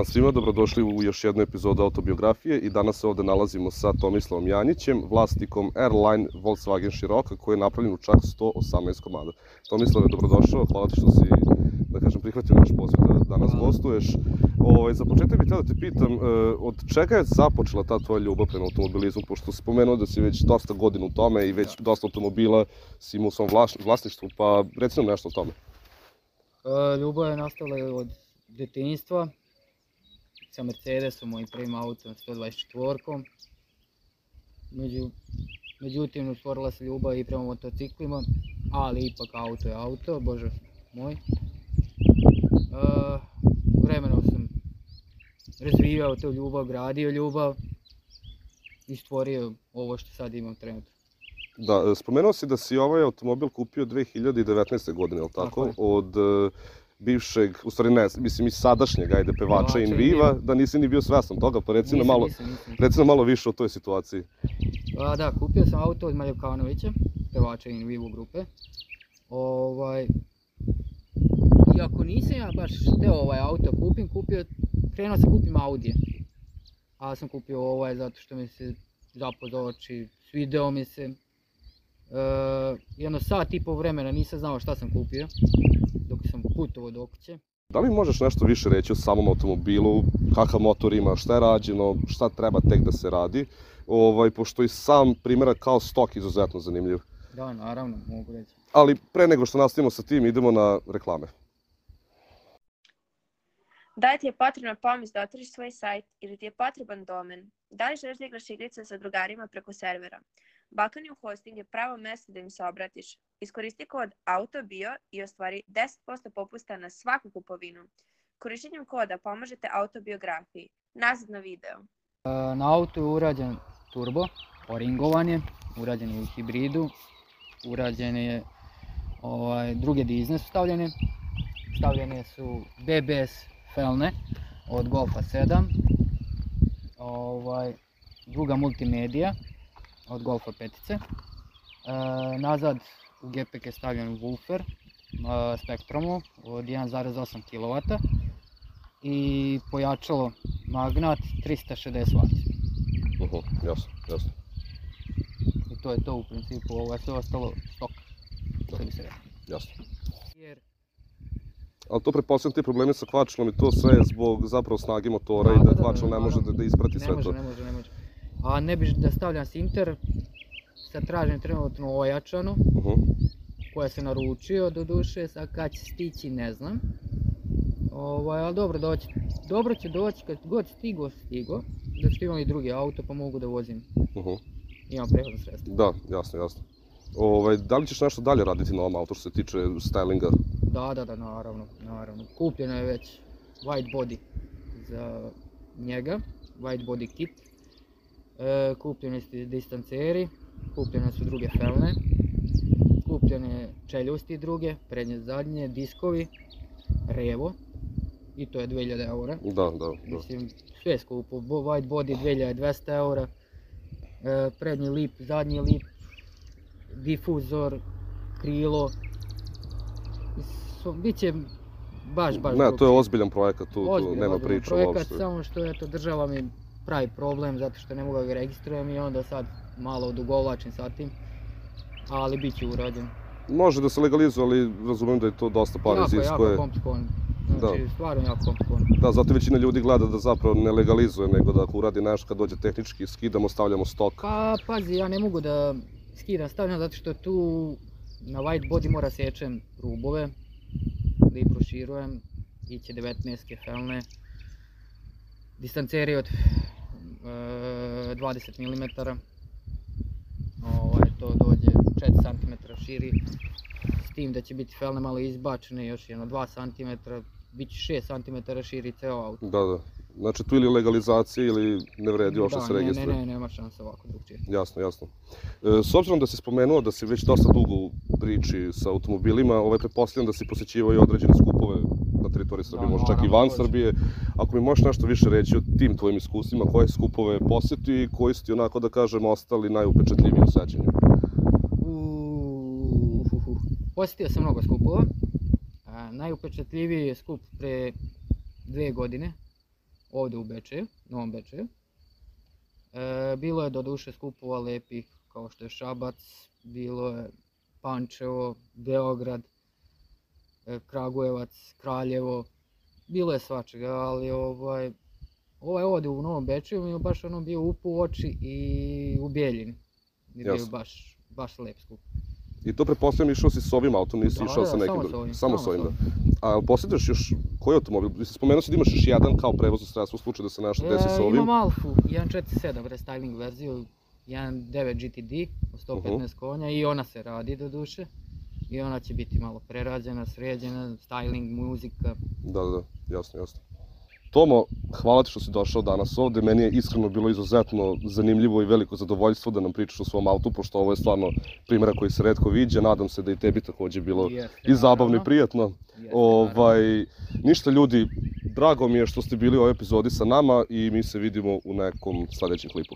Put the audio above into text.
dan svima, dobrodošli u još jednu epizodu autobiografije i danas se ovde nalazimo sa Tomislavom Janjićem, vlasnikom Airline Volkswagen Široka koji je napravljen u čak 118 komada. Tomislave, dobrodošao, hvala ti što si, da kažem, prihvatio naš poziv da danas Hvala. gostuješ. Ovaj, za početak bih htio da te pitam, e, od čega je započela ta tvoja ljubav prema automobilizmu, pošto si spomenuo da si već dosta godina u tome i već dosta automobila si imao u svom vlasništvu, pa reci nam nešto o tome. E, Ljubav je nastala od detinjstva sa Mercedesom, mojim prvim autom 124-kom. Među, međutim, stvorila se ljubav i prema motociklima, ali ipak auto je auto, bože moj. E, vremenom sam razvijao tu ljubav, gradio ljubav i stvorio ovo što sad imam trenutno. Da, e, spomenuo si da si ovaj automobil kupio 2019. godine, je li tako? Tako je. Od e, bivšeg, u stvari ne, mislim i sadašnjeg, ajde, pevača Pevača Inviva, da nisi ni bio svestan toga, pa reci nam malo, nisam, nisam. reci nam malo više o toj situaciji. A, da, kupio sam auto od Maljokanovića, pevača in vivo grupe. Ovaj, iako nisam ja baš hteo ovaj auto kupim, kupio, krenuo sam kupim Audi. A sam kupio ovaj zato što mi se zapao za oči, svideo mi se. E, jedno sat i po vremena nisam znao šta sam kupio, dok sam putovao do kuće. Da li možeš nešto više reći o samom automobilu, kakav motor ima, šta je rađeno, šta treba tek da se radi, ovaj, pošto i sam primjerak kao stok izuzetno zanimljiv. Da, naravno, mogu reći. Ali pre nego što nastavimo sa tim, idemo na reklame. Da li ti je potrebna pomoć da otvoriš svoj sajt ili ti je potreban domen? Da li želiš da igraš igrice sa drugarima preko servera? Balkanium Hosting je pravo mesto da im se obratiš. Iskoristi kod AUTOBIO i ostvari 10% popusta na svaku kupovinu. Korištenjem koda pomažete autobiografiji. Nazad na video. E, Na autu je urađen turbo, oringovan je, urađen je u hibridu, urađen je ovaj, druge dizne su stavljene, stavljene su BBS felne od Golfa 7, ovaj, druga multimedija od Golfa 5. E, nazad u GPK je stavljen woofer e, Spectrumu od 1,8 kW i pojačalo magnat 360 W. Uh -huh, jasno, jasno. I to je to u principu, ovo je sve ostalo stok, što bi se rekao. jasno. Jer Ali to pretpostavljam ti problemi sa kvačilom i to sve je zbog zapravo snage motora Da, i da da, da, kvačilo ne može da, da isprati ne sve može, to. ne može, ne može. A ne bi da stavljam Sinter, sad tražim trenutno ojačanu, Uh -huh. koja se naručio do duše, sad kad će stići ne znam. Ovaj, ali dobro doći, dobro će doći kad god stigo, stigo. Zato što imam i drugi auto pa mogu da vozim, Uh -huh. imam prevozno sredstvo. Da, jasno, jasno. Ovaj, da li ćeš nešto dalje raditi na ovom autu što se tiče stylinga? Da, da, da, naravno, naravno. Kupljeno je već white body za njega, white body kit. E, kupljeni su distanceri, kupljene su druge felne, kupljene čeljusti druge, prednje zadnje, diskovi, revo i to je 2000 eura. Da, da, da. Mislim, sve skupo, white body 2200 eura, e, prednji lip, zadnji lip, difuzor, krilo, So, Biće baš, baš Ne, to je ozbiljan projekat, tu, tu nema ozbiljan priče projekat, uopšte. samo što eto, država mi pravi problem zato što ne mogu da ga registrujem i onda sad malo odugovlačim sa tim, ali bit će urađen. Može da se legalizuje, ali razumem da je to dosta para jako, jako iziskuje. komplikovan. Znači, stvarno jako komplikovan. Da, zato većina ljudi gleda da zapravo ne legalizuje, nego da ako uradi nešto kad dođe tehnički, skidamo, stavljamo stok. Pa, pazi, ja ne mogu da skidam stavljam zato što tu na white body mora sečem rubove, da ih proširujem, iće 19 felne, distanceri od 20 mm, ovaj, to dođe 4 cm širi, s tim da će biti felne malo izbačene, još jedno 2 cm, bit će 6 cm širi ceo auto. Da, da. Znači tu ili legalizacija ili ne vredi uopšte da, se ne, registruje. ne, ne, nema šanse ovako drugčije. Jasno, jasno. E, s obzirom da si spomenuo da si već dosta dugo u priči sa automobilima, ovaj, pretpostavljam da si posjećivao i određene skupove na teritoriji Srbije, Da, možda čak i van. Srbije. Ako mi možeš nešto više reći o tim tvojim iskustvima, koje skupove posjeti i koji su ti onako da kažem ostali najupečatljiviji u sećanju? Posjetio sam mnogo skupova. A, najupečatljiviji je skup pre dve godine ovdje u Bečeju, Novom Bečeju. E, bilo je do duše skupova lepih kao što je Šabac, bilo je Pančevo, Beograd, e, Kragujevac, Kraljevo, bilo je svačega, ali ovaj, ovaj ovdje u Novom Bečeju mi je baš ono bio upu u oči i u Bijeljini. Je bio baš, baš lep skup. I to pretpostavljam išao si s ovim autom, nisi Da, išao da, sa nekim samo drugim. s ovim, Samo samo s ovim, s da. A posjetiš još koji automobil? Mislim, spomenuo si da imaš još jedan kao prevozno sredstvo u slučaju da se nešto desi sa E, ovim. Imam Alfu 1.47 restyling verziju, 1.9 GTD od 115 Mhm. konja i ona se radi do duše. I ona će biti malo prerađena, sređena, styling, muzika. Da, da, da, jasno, jasno. Tomo, hvala ti što si došao danas ovde. Meni je iskreno bilo izuzetno zanimljivo i veliko zadovoljstvo da nam pričaš o svom autu, pošto ovo je stvarno primjera koji se redko viđa. Nadam se da i tebi takođe bilo Jeste, i zabavno i prijatno. Jeste. Ovaj, ništa ljudi, drago mi je što ste bili u ovoj epizodi sa nama i mi se vidimo u nekom sledećem klipu.